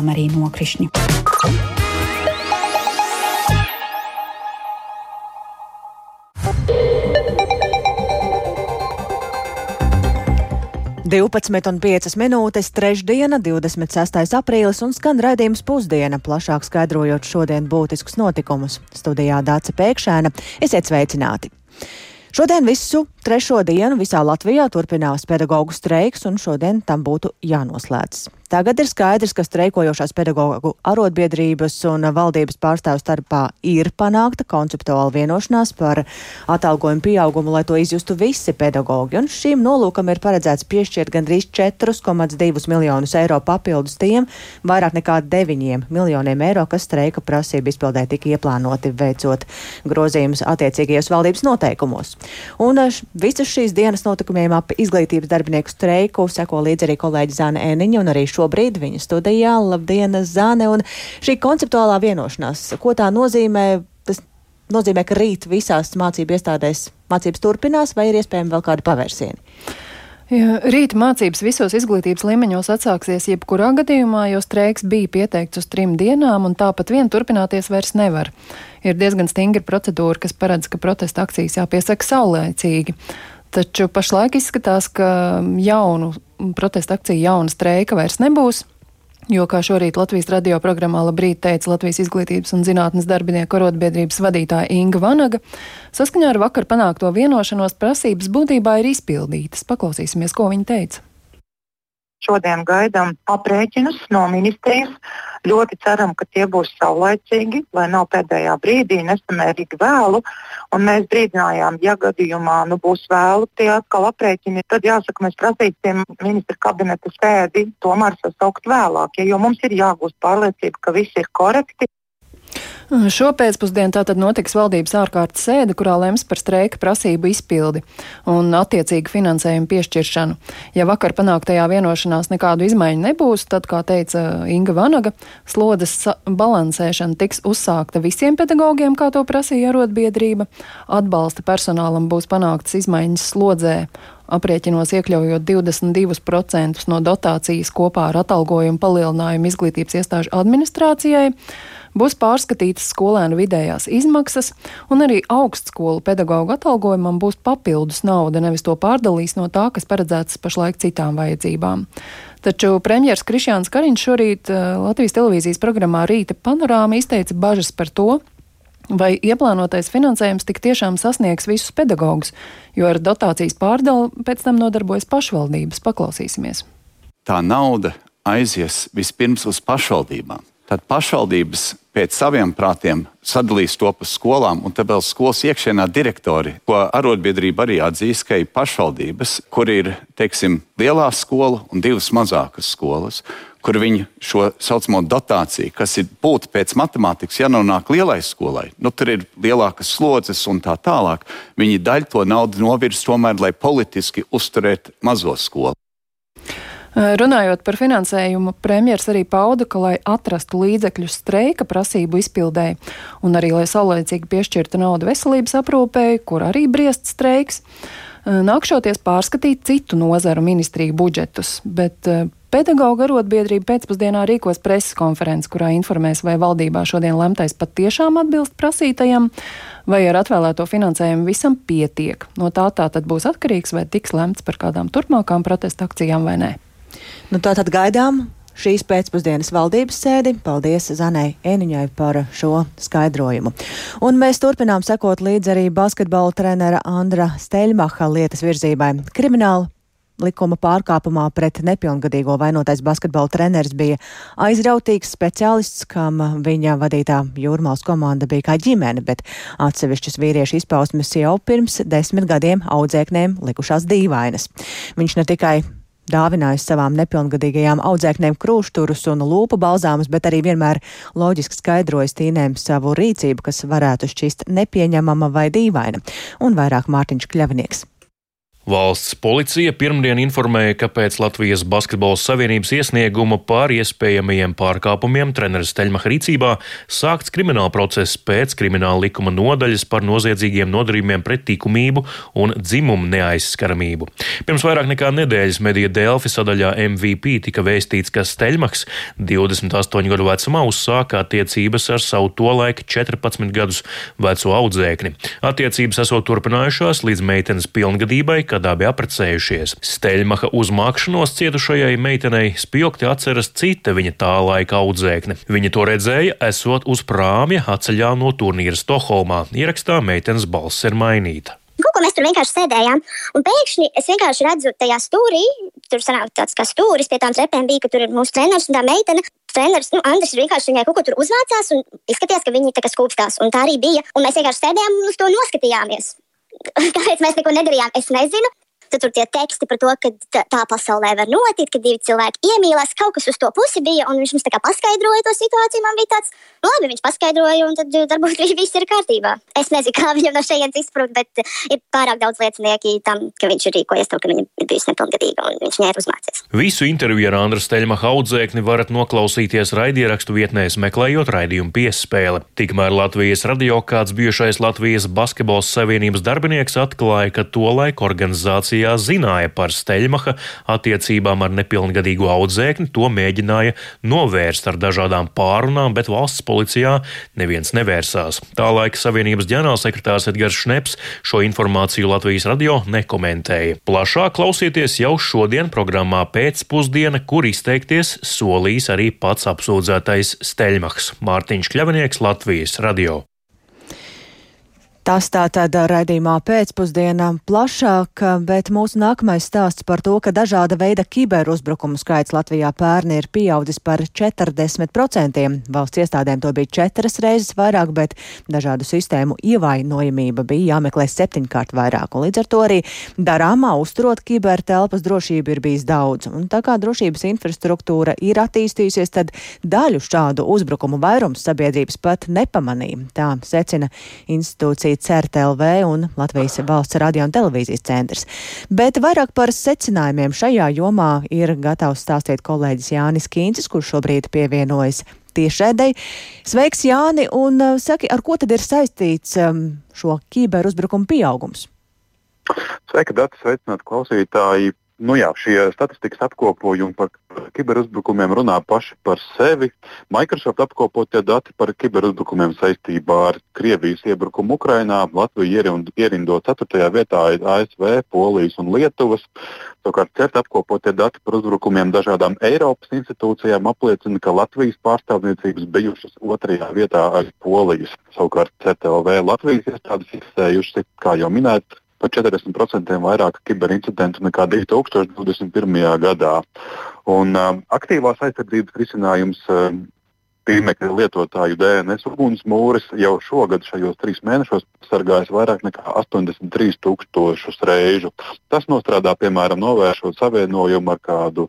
arī nokrišņi. 12,5 minūtes, trešdiena, 26. aprīlis un skan raidījums pusdiena, plašāk skaidrojot šodien būtiskus notikumus. Studijā Dāca Pēkšēna, esiet sveicināti! Šodien visu trešo dienu visā Latvijā turpinās pedagoģu streiks, un šodien tam būtu jānoslēdzas. Tagad ir skaidrs, ka streikojošās pedagoģu arotbiedrības un valdības pārstāvju starpā ir panākta konceptuāla vienošanās par atalgojumu pieaugumu, lai to izjustu visi pedagoģi. Un šīm nolūkam ir paredzēts piešķirt gandrīz 4,2 miljonus eiro papildus tiem vairāk nekā 9 miljoniem eiro, kas streika prasību izpildē tika ieplānoti veicot grozījumus attiecīgajos valdības noteikumos. Un eh, visas šīs dienas notikumiem ap izglītības darbinieku streiku seko līdzi arī kolēģi Zāne Ēniņa un arī šo šobrīd viņa studijā. Labdien, Zane! Un šī konceptuālā vienošanās, ko tā nozīmē? Tas nozīmē, ka rīt visās mācību iestādēs mācības turpinās, vai ir iespējami vēl kādi pavērsieni? Rīt mācības visos izglītības līmeņos atsāksies jebkurā gadījumā, jo streiks bija pieteikts uz trim dienām, un tāpat vien turpināties vairs nevar. Ir diezgan stingra procedūra, kas paredz, ka protesta akcijas jāpiesaka saulēcīgi. Taču pašlaik izskatās, ka jaunu protesta akcija, jauna streika vairs nebūs. Jo, kā šorīt Latvijas radio programmā Labrīt teica Latvijas izglītības un zinātnes darbinieku arotbiedrības vadītāja Inga Vanaga, saskaņā ar vakar panākto vienošanos prasības būtībā ir izpildītas. Paklausīsimies, ko viņa teica. Šodien gaidām aprēķinus no ministrijas Ļoti ceram, ka tie būs saulaicīgi, lai nav pēdējā brīdī nesamērīgi vēlu. Un mēs brīdinājām, ja gadījumā nu, būs vēlu tie atkal aprēķini, tad jāsaka, mēs prasīsim ministra kabineta sēdi tomēr sasaukt vēlāk, ja, jo mums ir jāgūst pārliecība, ka viss ir korekti. Šopēcpusdien tātad notiks valdības ārkārtas sēde, kurā lems par streika prasību izpildi un attiecīgi finansējumu piešķiršanu. Ja vakar panāktajā vienošanās nekādu izmaiņu nebūs, tad, kā teica Inga Vanaga, slodzes balansēšana tiks uzsākta visiem pedagogiem, kā to prasīja arotbiedrība. Atbalsta personālam būs panāktas izmaiņas slodzē aprēķinos iekļaujot 22% no dotācijas kopā ar atalgojumu palielinājumu izglītības iestāžu administrācijai. Būs pārskatītas skolēnu vidējās izmaksas, un arī augstskolu pedagoģu atalgojumam būs papildus nauda, nevis to pārdalīs no tā, kas paredzēts pašlaik citām vajadzībām. Taču premjerministrs Krišjāns Kariņš šorīt eh, Latvijas televīzijas programmā Rīta panorāma izteica bažas par to, vai ieplānotais finansējums tik tiešām sasniegs visus pedagogus, jo ar dotācijas pārdalu pēc tam nodarbojas pašvaldības. Paklausīsimies. Tā nauda aizies vispirms uz pašvaldībām tad pašvaldības pēc saviem prātiem sadalīs to pa skolām, un tad vēl skolas iekšienā direktori, ko arotbiedrība arī atzīst, ka ir pašvaldības, kur ir, teiksim, lielā skola un divas mazākas skolas, kur viņi šo saucamo dotāciju, kas ir būtu pēc matemātikas, ja nonāk lielai skolai, nu, tur ir lielākas slodzes un tā tālāk, viņi daļu to naudu novirs tomēr, lai politiski uzturētu mazo skolu. Eh, runājot par finansējumu, premjeras arī pauda, ka, lai atrastu līdzekļus streika prasību izpildēji un arī, lai saulēcīgi piešķirtu naudu veselības aprūpēji, kur arī briest streiks, eh, nākšoties pārskatīt citu nozaru ministriju budžetus, bet eh, Pedagoģa arotbiedrība pēcpusdienā rīkos preses konferenci, kurā informēs, vai valdībā šodien lemtais patiešām atbilst prasītajam, vai ar atvēlēto finansējumu visam pietiek. No tā tā tad būs atkarīgs, vai tiks lemts par kādām turpmākām protesta akcijām vai nē. Nu, tā tad gaidām šīs pēcpusdienas valdības sēdi. Paldies Zanai Ēniņai par šo skaidrojumu. Un mēs turpinām sekot līdz arī basketbola trenera Andra Steļmaha lietas virzībai. Krimināla likuma pārkāpumā pret nepilngadīgo vainotais basketbola treneris bija aizrautīgs speciālists, kam viņa vadītā jūrmālas komanda bija kā ģimene, bet atsevišķas vīriešu izpausmes jau pirms desmit gadiem audzēknēm likušās dīvainas. Viņš ne tikai dāvinājis savām nepilngadīgajām audzēknēm krūšturus un lūpu balzāmus, bet arī vienmēr loģiski skaidrojis tīnēm savu rīcību, kas varētu šķist nepieņemama vai dīvaina. Un vairāk Mārtiņš Kļavnieks. Valsts policija pirmdien informēja, ka pēc Latvijas Basketbola Savienības iesnieguma par iespējamajiem pārkāpumiem treneris Teļmaha rīcībā sākts krimināla process pēc krimināla likuma nodaļas par noziedzīgiem nodarījumiem pret likumību un dzimumu neaizskaramību. Pirms vairāk nekā nedēļas medija Delfi sadaļā MVP tika vēstīts, ka Steļmaks 28 gadu vecumā uzsāka attiecības ar savu tolaika 14 gadus veco audzēkni. Attiecības esot turpinājušās līdz meitenes pilngadībai, kad abi apprecējušies. Steļmaha uzmākšanos cietušajai meitenei spilgti atceras cita viņa tā laika audzēkne. Viņa to redzēja, esot uz prāmja atceļā no turnīra Stokholmā. Ierakstā meitenes balss ir mainīta. Kaut ko mēs tur vienkārši sēdējām, un pēkšņi es vienkārši redzu tajā stūrī, tur sanāk tāds kā stūris pie tām trepēm bija, ka tur ir mūsu treneris un tā meitene. Treneris, nu, Andris vienkārši viņai kaut ko tur uzvācās un izskatījās, ka viņi tā kā skūpstās, un tā arī bija. Un mēs vienkārši sēdējām un uz to noskatījāmies. Kāpēc mēs neko nedarījām, es nezinu. Tad tur tie teksti par to, ka tā, tā pasaulē var notikt, ka divi cilvēki iemīlās. Kaut kas uz to pusi bija, un viņš mums tā kā paskaidroja to situāciju. Man bija tāds, nu, labi, viņš paskaidroja, un tad varbūt viss ir kārtībā. Es nezinu, kā viņam no šejienes izsprūst, bet ir pārāk daudz liecinieki tam, ka viņš ir rīkojies to, ka viņa ir bijusi nepilngadīga un viņš viņai ir uzmācies. Visu interviju ar Andru Steļma audzēkni varat noklausīties raidierakstu vietnēs, meklējot raidījumu piespēle. Tikmēr Latvijas radio kāds bijušais Latvijas basketbols savienības darbinieks atklāja, ka to laiku organizācija policijā zināja par Steļmaha attiecībām ar nepilngadīgo audzēkni, to mēģināja novērst ar dažādām pārunām, bet valsts policijā neviens nevērsās. Tā laika Savienības ģenerālsekretārs Edgars Šneps šo informāciju Latvijas radio nekomentēja. Plašāk klausieties jau šodien programmā pēcpusdiena, kur izteikties solīs arī pats apsūdzētais Steļmachs Mārtiņš Kļavinieks Latvijas radio. Tas tā tad raidījumā pēcpusdienā plašāk, bet mūsu nākamais stāsts par to, ka dažāda veida kiberuzbrukumu skaits Latvijā pērni ir pieaudzis par 40%. Valsts iestādēm to bija četras reizes vairāk, bet dažādu sistēmu ievainojamība bija jāmeklē septiņkārt vairāk. Un līdz ar to arī darāmā uzturot kibertelpas drošību ir bijis daudz. Un tā kā drošības infrastruktūra ir attīstījusies, tad daļu šādu uzbrukumu vairums sabiedrības pat nepamanīja. Tā secina institūcija arī CERTLV un Latvijas valsts radio un televīzijas centrs. Bet vairāk par secinājumiem šajā jomā ir gatavs stāstīt kolēģis Jānis Kīncis, kurš šobrīd pievienojas tiešraidei. Sveiks, Jāni, un uh, saki, ar ko tad ir saistīts um, šo kiberuzbrukumu pieaugums? Sveika, Dārts, sveicināti klausītāji! Nu jā, šie statistikas apkopojumi par kiberuzbrukumiem runā paši par sevi. Microsoft apkopotie dati par kiberuzbrukumiem saistībā ar Krievijas iebrukumu Ukrainā Latviju ierindo 4. vietā ASV, Polijas un Lietuvas. Savukārt CERT apkopotie dati par uzbrukumiem dažādām Eiropas institūcijām apliecina, ka Latvijas pārstāvniecības bijušas 2. vietā aiz Polijas. Savukārt CERTLV Latvijas iestādes fiksējušas, kā jau minēts, par 40% vairāk kiberincidentu nekā 2021. gadā. Un, uh, aktīvās aizsardzības risinājums uh, tīmekļa lietotāju DNS ugunsmūris jau šogad šajos trīs mēnešos sargājas vairāk nekā 83 tūkstošus reižu. Tas nostrādā, piemēram, novēršot savienojumu ar kādu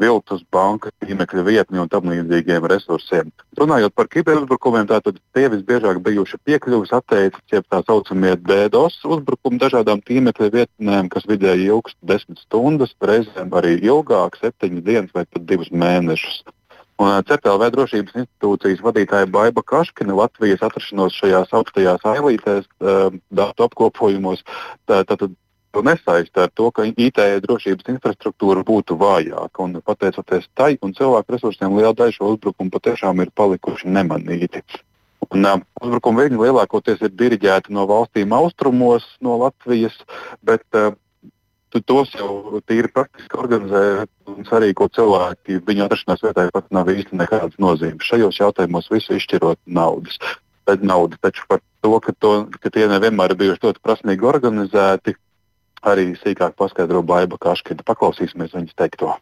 viltus bankas tīmekļa vietni un tam līdzīgiem resursiem. Runājot par kiberuzbrukumiem, tātad tie visbiežāk bijuši piekļuvis atteicis, jeb tā saucamie DDoS uzbrukumi dažādām tīmekļa vietnēm, kas vidēji ilgst 10 stundas, reizēm arī ilgāk, 7 dienas vai pat 2 mēnešus. Un CPLV drošības institūcijas vadītāja Baiva Kaškina Latvijas atrašanos šajās augstajās ailītēs, datu apkopojumos, tad nesaista ar to, ka IT drošības infrastruktūra būtu vājāka. Un, pateicoties tai un cilvēku resursiem, liela daļa šo uzbrukumu patiešām ir palikuši nemanīti. Un, uh, uzbrukuma viļņi lielākoties ir diriģēti no valstīm austrumos, no Latvijas, bet uh, tu tos jau tīri praktiski organizē un sarīko cilvēki. Viņu atrašanās vietai pat nav īsti nekādas nozīmes. Šajos jautājumos visu izšķirot naudas. Tad nauda taču par to, ka, to, ka tie nevienmēr ir bijuši ļoti prasmīgi organizēti, arī sīkāk paskaidro Baiba Kaškina. Paklausīsimies viņas teikto.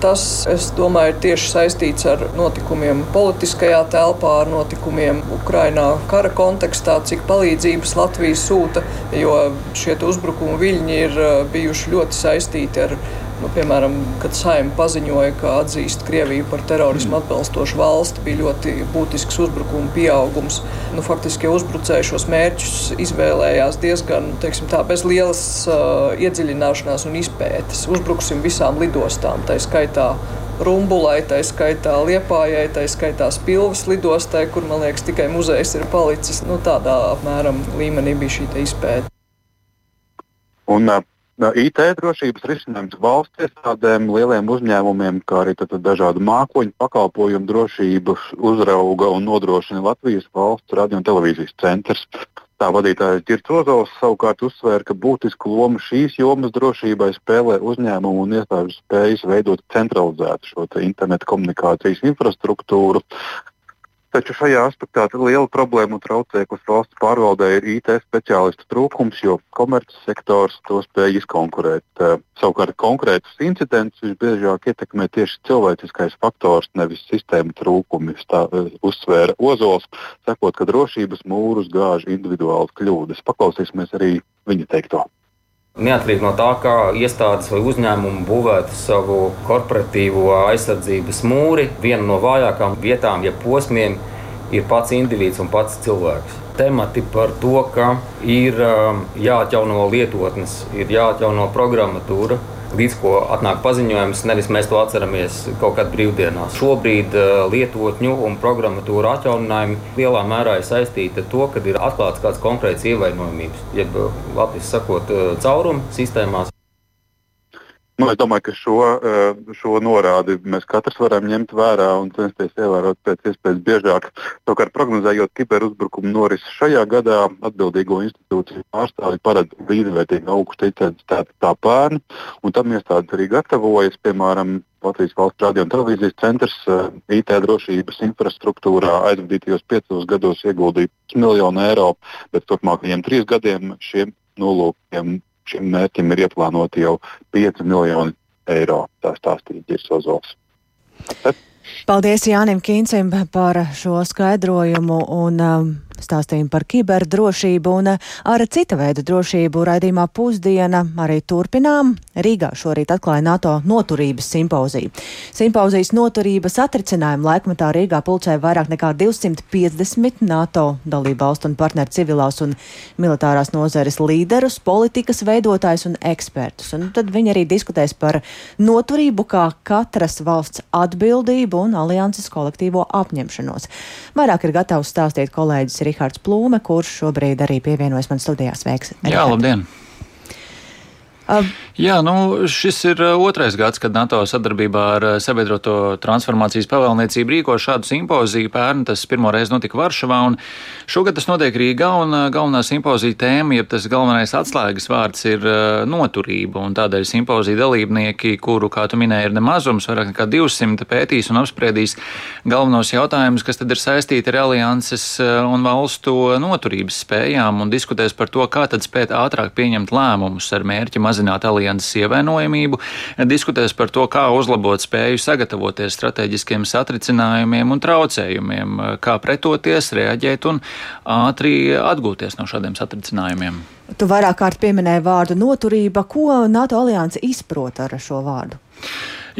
Tas, es domāju, ir tieši saistīts ar notikumiem politiskajā telpā, ar notikumiem Ukrainā kara kontekstā, cik palīdzības Latvija sūta, jo šie uzbrukumu viļņi ir bijuši ļoti saistīti ar Nu, piemēram, kad Saima paziņoja, ka atzīst Krieviju par terorismu atbalstošu valsti, bija ļoti būtisks uzbrukuma pieaugums. Nu, faktiski uzbrucēji šos mērķus izvēlējās diezgan teiksim, tā, bez lielas uh, iedziļināšanās un izpētes. Uzbruksim visām lidostām, tā skaitā Rumbulai, tā skaitā Liepājai, tā skaitā Spilves lidostai, kur man liekas tikai muzejs ir palicis. Nu, tādā apmēram līmenī bija šī izpēta. Un, uh, IT drošības risinājums valsts iestādēm, lieliem uzņēmumiem, kā arī dažādu mākoņu pakalpojumu drošību uzrauga un nodrošina Latvijas valsts radio un televīzijas centrs. Tā vadītājs Girts Ozols savukārt uzsvēra, ka būtisku lomu šīs jomas drošībai spēlē uzņēmumu un iestāžu spējas veidot centralizētu šo internetu komunikācijas infrastruktūru, Taču šajā aspektā liela problēma un traucēklis valsts pārvaldē ir IT speciālistu trūkums, jo komerces sektors to spēj izkonkurēt. Eh, savukārt konkrētus incidentus visbiežāk ietekmē tieši cilvēciskais faktors, nevis sistēma trūkumi, tā eh, uzsvēra Ozols, sakot, ka drošības mūrus gāž individuālas kļūdas. Paklausīsimies arī viņa teikto. Neatkarīgi no tā, kā iestādes vai uzņēmumi būvētu savu korporatīvo aizsardzības mūri, viena no vājākām vietām, ja posmiem, ir pats indivīds un pats cilvēks. Temati par to, ka ir um, jāatjauno lietotnes, ir jāatjauno programmatūra, līdz ko atnāk paziņojums, nevis mēs to atceramies kaut kad brīvdienās. Šobrīd uh, lietotņu un programmatūra atjauninājumi lielā mērā ir saistīti ar to, ka ir atklāts kāds konkrēts ievainojumības, jeb uh, latviešu sakot, uh, caurumu sistēmās. Nu, es domāju, ka šo, eh, šo norādi mēs katrs varam ņemt vērā un censties ievērot pēc iespējas biežāk. Savukārt, prognozējot kiberuzbrukumu norisi šajā gadā, atbildīgo institūciju pārstāvji paredz līdzvērtīgu augstu intensitāti tā pērn, un tam iestādes arī gatavojas, piemēram, Latvijas valsts radio un televīzijas centrs eh, IT drošības infrastruktūrā aizvadītajos piecos gados ieguldīja miljonu eiro, bet turpmākajiem trīs gadiem šiem nolūkiem šim mērķim ir ieplānoti jau 5 miljoni eiro. Tā stāstīja Girs Ozols. Paldies Jānim Kīncim par šo skaidrojumu un um, stāstījumu par kiberdrošību un uh, ar cita veida drošību raidījumā pusdiena arī turpinām. Rīgā šorīt atklāja NATO noturības simpoziju. Simpozijas noturības atricinājumu laikmatā Rīgā pulcēja vairāk nekā 250 NATO dalību valstu un partneru civilās un militārās nozares līderus, politikas veidotājus un ekspertus. Un tad viņi arī diskutēs par noturību kā katras valsts atbildību un alianses kolektīvo apņemšanos. Vairāk ir gatavs stāstīt kolēģis Rihards Plūme, kurš šobrīd arī pievienojas man studijā. Sveiks! Jā, Richard. labdien! Jā, nu, šis ir otrais gads, kad NATO sadarbībā ar Sabiedroto transformācijas pavēlniecību rīko šādu simpoziju. Pērn tas pirmo reizi notika Varšavā, un šogad tas notiek Rīgā, un galvenā simpozija tēma, jeb tas galvenais atslēgas vārds ir noturība, un tādēļ simpozija dalībnieki, kuru, kā tu minēji, ir nemazums, vairāk nekā 200 pētīs un apspriedīs galvenos jautājumus, kas tad ir saistīti ar alianses un valstu noturības spējām, un diskutēs par to, kā tad spēt ātrāk pieņemt lēmumus ar mērķi mazināt mazināt alianses ievainojamību, diskutēs par to, kā uzlabot spēju sagatavoties strateģiskiem satricinājumiem un traucējumiem, kā pretoties, reaģēt un ātri atgūties no šādiem satricinājumiem. Tu vairāk kārt pieminēji vārdu noturība. Ko NATO alianse izprot ar šo vārdu?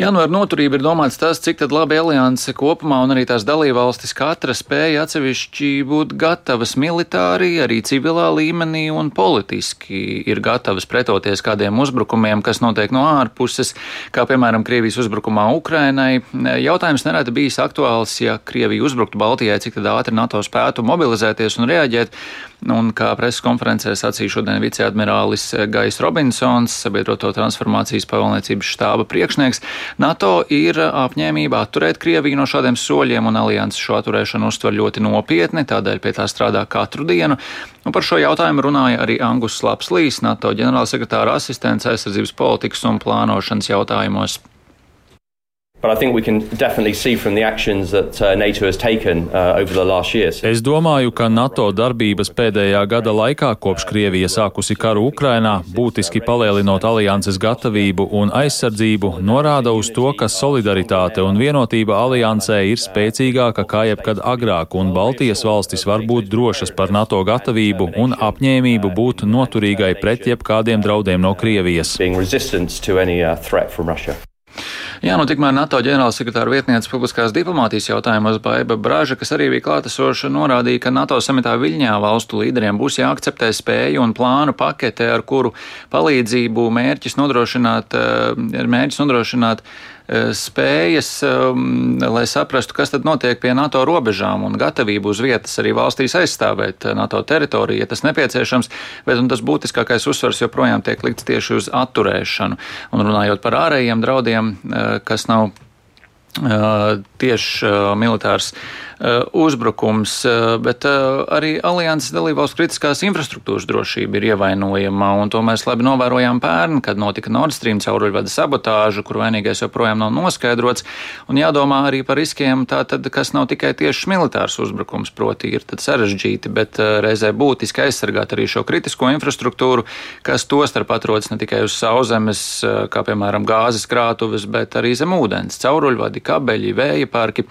Jā, nu ar noturību ir domāts tas, cik labi alianse kopumā un arī tās dalībvalstis katra spēja atsevišķi būt gatavas militāri, arī civilā līmenī un politiski ir gatavas pretoties kādiem uzbrukumiem, kas notiek no ārpuses, kā piemēram Krievijas uzbrukumā Ukrainai. Jautājums nereti bijis aktuāls, ja Krievija uzbruktu Baltijai, cik ātri NATO spētu mobilizēties un reaģēt. Un kā preses konferencē sacīja šodien viceadmirālis Gais Robinsons, sabiedroto transformācijas pavalniecības štāba priekšnieks, NATO ir apņēmība atturēt Krieviju no šādiem soļiem, un alianses šo atturēšanu uztver ļoti nopietni, tādēļ pie tā strādā katru dienu. Un par šo jautājumu runāja arī Angus Slapslīs, NATO ģenerālsekretāra asistents aizsardzības politikas un plānošanas jautājumos. Es domāju, ka NATO darbības pēdējā gada laikā, kopš Krievija sākusi karu Ukrainā, būtiski palielinot alianses gatavību un aizsardzību, norāda uz to, ka solidaritāte un vienotība aliansē ir spēcīgāka kā jebkad agrāk, un Baltijas valstis var būt drošas par NATO gatavību un apņēmību būt noturīgai pret jebkādiem draudiem no Krievijas. Jā, nu tikmēr NATO ģenerālsekretāra vietniece publiskās diplomātijas jautājumos Baiba Brāža, kas arī bija klātesoša, norādīja, ka NATO samitā Viļņā valstu līderiem būs jāakceptē spēju un plānu pakete, ar kuru palīdzību mērķis nodrošināt, eh, mērķis nodrošināt spējas, um, lai saprastu, kas tad notiek pie NATO robežām un gatavību uz vietas arī valstīs aizstāvēt eh, NATO teritoriju, ja tas nepieciešams, bet tas būtiskākais uzsvars joprojām tiek likts tieši uz atturēšanu. Un runājot par ārējiem draudiem, eh, kas nav tieši militārs uzbrukums, bet arī alianses dalībvalstu kritiskās infrastruktūras drošība ir ievainojama, un to mēs labi novērojām pērn, kad notika Nord Stream cauruļvada sabotāža, kur vainīgais joprojām nav noskaidrots, un jādomā arī par riskiem, tātad, kas nav tikai tieši militārs uzbrukums, proti ir tad sarežģīti, bet reizē būtiski aizsargāt arī šo kritisko infrastruktūru, kas to starp atrodas ne tikai uz sauszemes, kā piemēram gāzes krātuves, bet arī zem ūdens, cauruļvadi, kabeļi, vēja parki.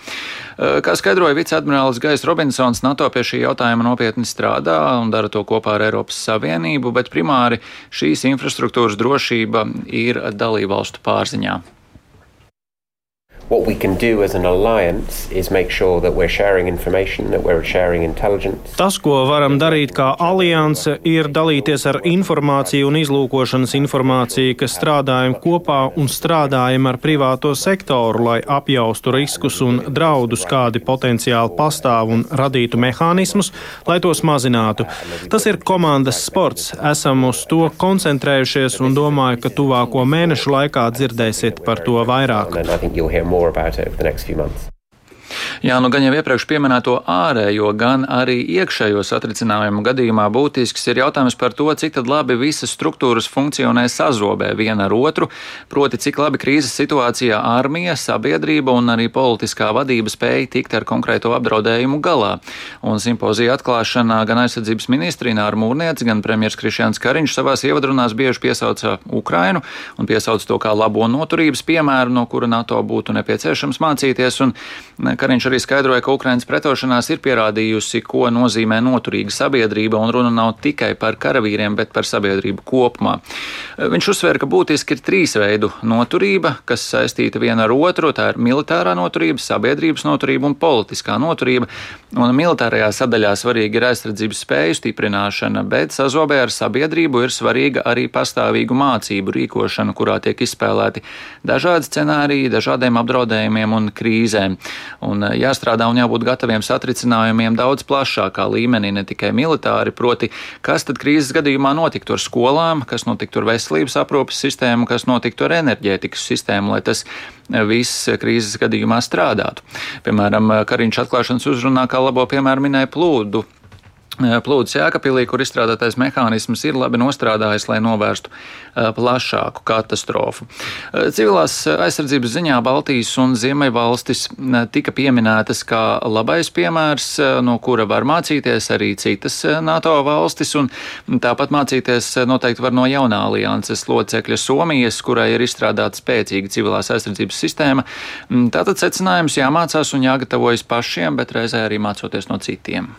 Kā skaidroja viceadmirālis Gais Robinsons, NATO pie šī jautājuma nopietni strādā un dara to kopā ar Eiropas Savienību, bet primāri šīs infrastruktūras drošība ir dalībvalstu pārziņā. What we can do as an alliance is make sure that we're sharing information, that we're sharing intelligence. Tas, ko varam darīt kā alianse, ir dalīties ar informāciju un izlūkošanas informāciju, kas strādājam kopā un strādājam ar privāto sektoru, lai apjaustu riskus un draudus, kādi potenciāli pastāv un radītu mehānismus, lai tos mazinātu. Tas ir komandas sports. Esam uz to koncentrējušies un domāju, ka tuvāko mēnešu laikā dzirdēsiet par to vairāk more about it over the next few months. Jā, nu gan jau iepriekš pieminēto ārējo, gan arī iekšējo satricinājumu gadījumā būtisks ir jautājums par to, cik labi visas struktūras funkcionē sazobē viena ar otru, proti, cik labi krīzes situācijā armija, sabiedrība un arī politiskā vadība spēja tikt ar konkrēto apdraudējumu galā. Un simpozija atklāšanā gan aizsardzības ministri Nāra Mūrniec, gan premjers Krišjāns Kariņš savās ievadrunās bieži piesauca Ukrainu un piesauca to kā labo noturības piemēru, no kura NATO būtu nepieciešams mācīties. Un Kariņš arī skaidroja, ka Ukrainas pretošanās ir pierādījusi, ko nozīmē noturīga sabiedrība, un runa nav tikai par karavīriem, bet par sabiedrību kopumā. Viņš uzsvēra, ka būtiski ir trīs veidu noturība, kas saistīta viena ar otru. Tā ir militārā noturība, sabiedrības noturība un politiskā noturība. Un militārajā sadaļā svarīga ir aizsardzības spēju stiprināšana, bet sazobē ar sabiedrību ir svarīga arī pastāvīgu mācību rīkošana, kurā tiek izspēlēti dažādi scenāriji, dažādiem apdraudējumiem un krīzēm. Un eh, jāstrādā un jābūt gataviem satricinājumiem daudz plašākā līmenī, ne tikai militāri. Proti, kas tad krīzes gadījumā notiktu ar skolām, kas notiktu ar veselības aprūpes sistēmu, kas notiktu ar enerģētikas sistēmu, lai tas eh, viss krīzes gadījumā strādātu. Piemēram, Kariņš atklāšanas uzrunā kā labo piemēru minēja plūdu Plūdes jēkapilī, kur izstrādātais mehānisms ir labi nostrādājis, lai novērstu plašāku katastrofu. Civilās aizsardzības ziņā Baltijas un Ziemeļvalstis tika pieminētas kā labais piemērs, no kura var mācīties arī citas NATO valstis, un tāpat mācīties noteikti var no jaunā alianses locekļa Somijas, kurai ir izstrādāta spēcīga civilās aizsardzības sistēma. Tātad secinājums jāmācās un jāgatavojas pašiem, bet reizē arī mācoties no citiem.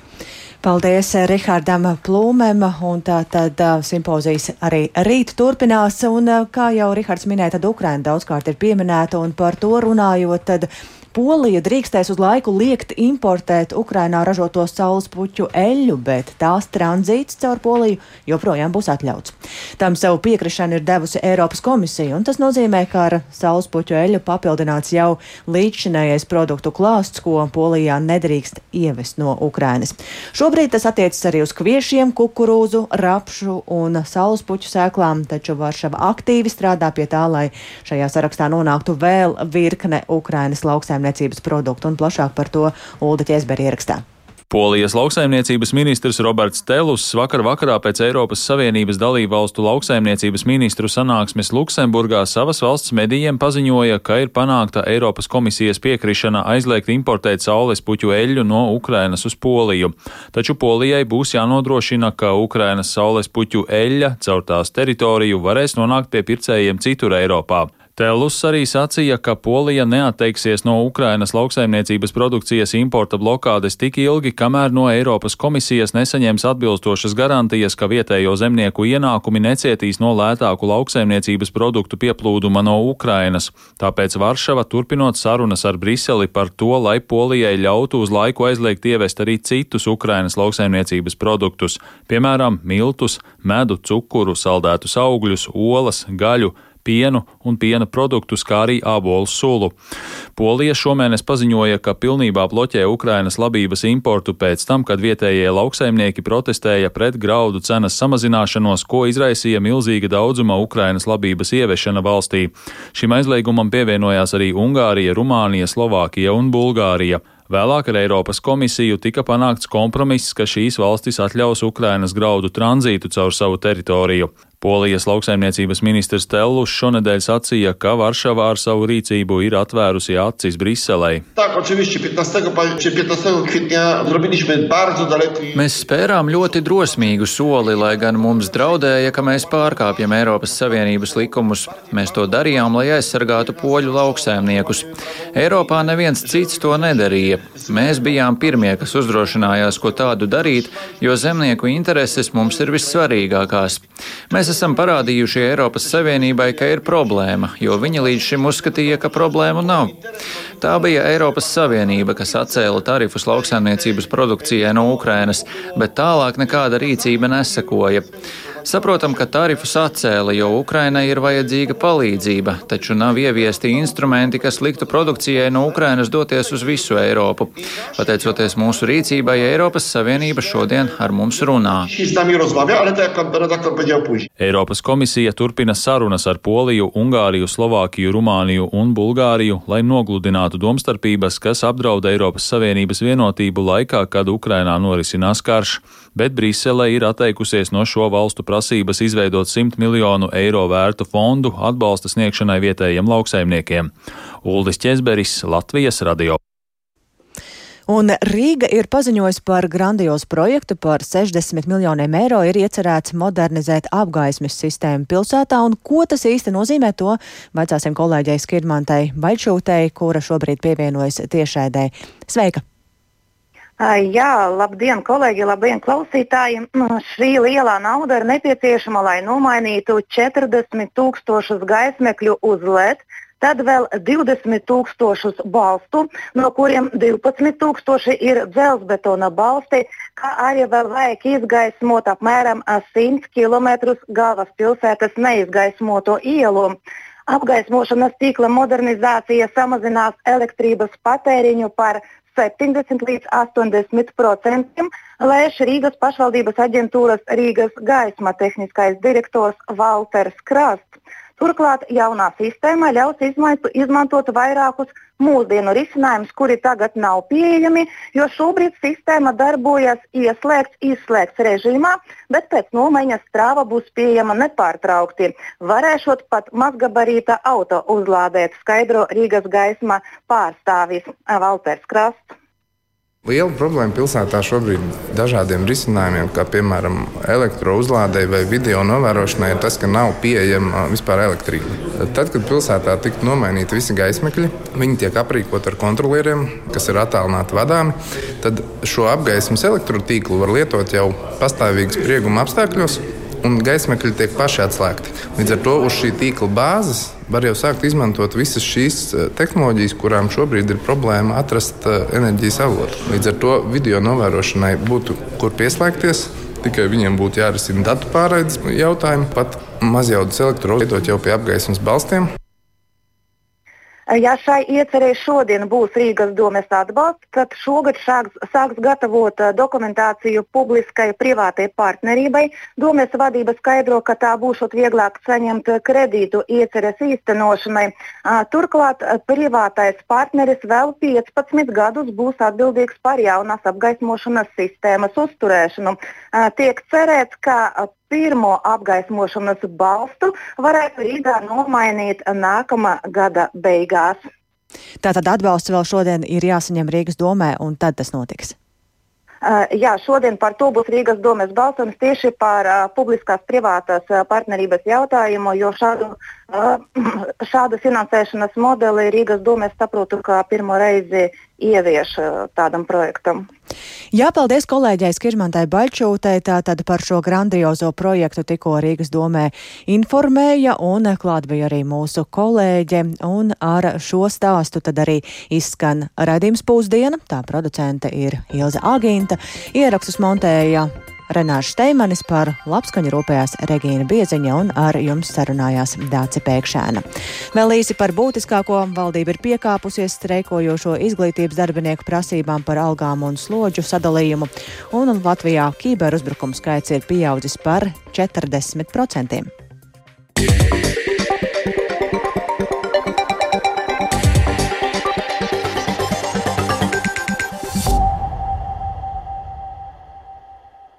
Paldies eh, Rihardam Plūmēm, un tā tad uh, simpozijas arī rīt turpinās, un uh, kā jau Rihards minēja, tad Ukraina daudzkārt ir pieminēta, un par to runājot, tad Polija drīkstēs uz laiku liekt importēt Ukrainā ražoto saules puķu eļļu, bet tās tranzīts caur Poliju joprojām būs atļauts. Tam savu piekrišanu ir devusi Eiropas komisija, un tas nozīmē, ka ar saules puķu eļļu papildināts jau līdzšinējais produktu klāsts, ko Polijā nedrīkst ievest no Ukrainas. Šobrīd tas attiecas arī uz kviešiem, kukurūzu, rapšu un saules puķu sēklām, taču Varšava aktīvi strādā pie tā, lai šajā sarakstā nonāktu vēl virkne Ukrainas lauksēm lauksaimniecības produktu un plašāk par to Ulda Ķēzberi ierakstā. Polijas lauksaimniecības ministrs Roberts Telus vakar vakarā pēc Eiropas Savienības dalību valstu lauksaimniecības ministru sanāksmes Luksemburgā savas valsts medijiem paziņoja, ka ir panākta Eiropas komisijas piekrišana aizliegt importēt saules puķu eļļu no Ukrainas uz Poliju. Taču Polijai būs jānodrošina, ka Ukrainas saules puķu eļļa caur tās teritoriju varēs nonākt pie pircējiem citur Eiropā. Telus arī sacīja, ka Polija neatteiksies no Ukrainas lauksaimniecības produkcijas importa blokādes tik ilgi, kamēr no Eiropas komisijas nesaņems atbilstošas garantijas, ka vietējo zemnieku ienākumi necietīs no lētāku lauksaimniecības produktu pieplūduma no Ukrainas. Tāpēc Varšava turpinot sarunas ar Briseli par to, lai Polijai ļautu uz laiku aizliegt ievest arī citus Ukrainas lauksaimniecības produktus, piemēram, miltus, medu, cukuru, saldētus augļus, olas, gaļu, pienu un piena produktus, kā arī ābolu sulu. Polija šomēnes paziņoja, ka pilnībā bloķē Ukrainas labības importu pēc tam, kad vietējie lauksaimnieki protestēja pret graudu cenas samazināšanos, ko izraisīja milzīga daudzuma Ukrainas labības ieviešana valstī. Šim aizliegumam pievienojās arī Ungārija, Rumānija, Slovākija un Bulgārija. Vēlāk ar Eiropas komisiju tika panākts kompromiss, ka šīs valstis atļaus Ukrainas graudu tranzītu caur savu teritoriju. Polijas lauksaimniecības ministrs Tellus šonadēļ sacīja, ka Varšavā ar savu rīcību ir atvērusi acis Briselei. Mēs spērām ļoti drosmīgu soli, lai gan mums draudēja, ka mēs pārkāpjam Eiropas Savienības likumus. Mēs to darījām, lai aizsargātu poļu lauksaimniekus. Eiropā neviens cits to nedarīja. Mēs bijām pirmie, kas uzdrošinājās ko tādu darīt, jo zemnieku intereses mums ir vissvarīgākās. Mēs esam parādījuši Eiropas Savienībai, ka ir problēma, jo viņi līdz šim uzskatīja, ka problēmu nav. Tā bija Eiropas Savienība, kas atcēla tarifus lauksaimniecības produkcijai no Ukrainas, bet tālāk nekāda rīcība nesekoja. Saprotam, ka tarifus atcēla, jo Ukrainai ir vajadzīga palīdzība, taču nav ieviesti instrumenti, kas liktu produkcijai no Ukrainas doties uz visu Eiropu. Pateicoties mūsu rīcībai, Eiropas Savienība šodien ar mums runā. Eiropas komisija turpina sarunas ar Poliju, Ungāriju, Slovākiju, Rumāniju un Bulgāriju, lai nogludinātu domstarpības, kas apdraud Eiropas Savienības vienotību laikā, kad Ukrainā norisinās karš bet Brisele ir atteikusies no šo valstu prasības izveidot 100 miljonu eiro vērtu fondu atbalsta sniegšanai vietējiem lauksaimniekiem. Uldis Česberis, Latvijas radio. Un Rīga ir paziņojusi par grandiozu projektu par 60 miljoniem eiro ir iecerēts modernizēt apgaismes sistēmu pilsētā, un ko tas īsti nozīmē, to vaicāsim kolēģei Skirmantai Baļšūtei, kura šobrīd pievienojas tiešēdē. Sveika! Jā, labdien, kolēģi, labdien, klausītāji. Šī lielā nauda ir nepieciešama, lai nomainītu 40 tūkstošus gaismekļu uz LED, tad vēl 20 tūkstošus balstu, no kuriem 12 tūkstoši ir dzelzbetona balsti, kā arī vēl vajag izgaismot apmēram 100 km galvaspilsētas neizgaismoto ielu. Apgaismošanas tīkla modernizācija samazinās elektrības patēriņu par 70 līdz 80 procentiem, lēš Rīgas pašvaldības aģentūras Rīgas gaisma tehniskais direktors Valters Krasts. Turklāt jaunā sistēma ļaus izmantot vairākus mūsdienu risinājumus, kuri tagad nav pieejami, jo šobrīd sistēma darbojas ieslēgts, izslēgts režīmā, bet pēc nomaiņas strāva būs pieejama nepārtraukti. Varēšot pat mazgabarīta auto uzlādēt, skaidro Rīgas gaisma pārstāvis Valters Krasts. Liela problēma pilsētā šobrīd dažādiem risinājumiem, kā piemēram elektrouzlādei vai video novērošanai, ir tas, ka nav pieejama vispār elektrība. Tad, kad pilsētā tika nomainīti visi gaismekļi, viņi tiek aprīkoti ar kontrolieriem, kas ir attālināti vadāmi, tad šo apgaismas elektrotīklu var lietot jau pastāvīgas sprieguma apstākļos, un gaismekļi tiek paši atslēgti. Līdz ar to uz šī tīkla bāzes var jau sākt izmantot visas šīs eh, tehnoloģijas, kurām šobrīd ir problēma atrast eh, enerģijas avotu. Līdz ar to video novērošanai būtu kur pieslēgties. Tikai viņiem būtu jārisina datu pārraides jautājumi, pat mazjaudas elektroenerģiju lietot jau pie apgaismas balstiem. Ja šai iecerēji šodien būs Rīgas domes atbalsts, tad šogad šāks, sāks gatavot dokumentāciju publiskai privātai partnerībai. Domes vadība skaidro, ka tā būšot vieglāk saņemt kredītu ieceres īstenošanai. Turklāt privātais partneris vēl 15 gadus būs atbildīgs par jaunās apgaismošanas sistēmas uzturēšanu. Tiek cerēts, ka pirmo apgaismošanas balstu varētu Rīgā nomainīt nākamā gada beigās. Tātad atbalsts vēl šodien ir jāsaņem Rīgas domē, un tad tas notiks. Jā, šodien par to būs Rīgas domes balsojums tieši par uh, publiskās privātās partnerības jautājumu, jo šādu, uh, šādu finansēšanas modeli Rīgas domes saprotu, kā pirmo reizi ievieš tādam projektam. Jā, paldies kolēģei Skiržmantai Baļķūtei. Tātad par šo grandiozo projektu tikko Rīgas domē informēja un klāt bija arī mūsu kolēģe. Un ar šo stāstu tad arī izskan redzījums pūsdiena. Tā producente ir Ilza Agīnta. Ierakstus montēja Renārs Steimanis par labskaņu rūpējās Regīna Bieziņa un ar jums sarunājās Dāci Pēkšēna. Vēl īsi par būtiskāko valdība ir piekāpusies streikojošo izglītības darbinieku prasībām par algām un slodžu sadalījumu, un Latvijā kiberuzbrukumu skaits ir pieaudzis par 40%. Yeah.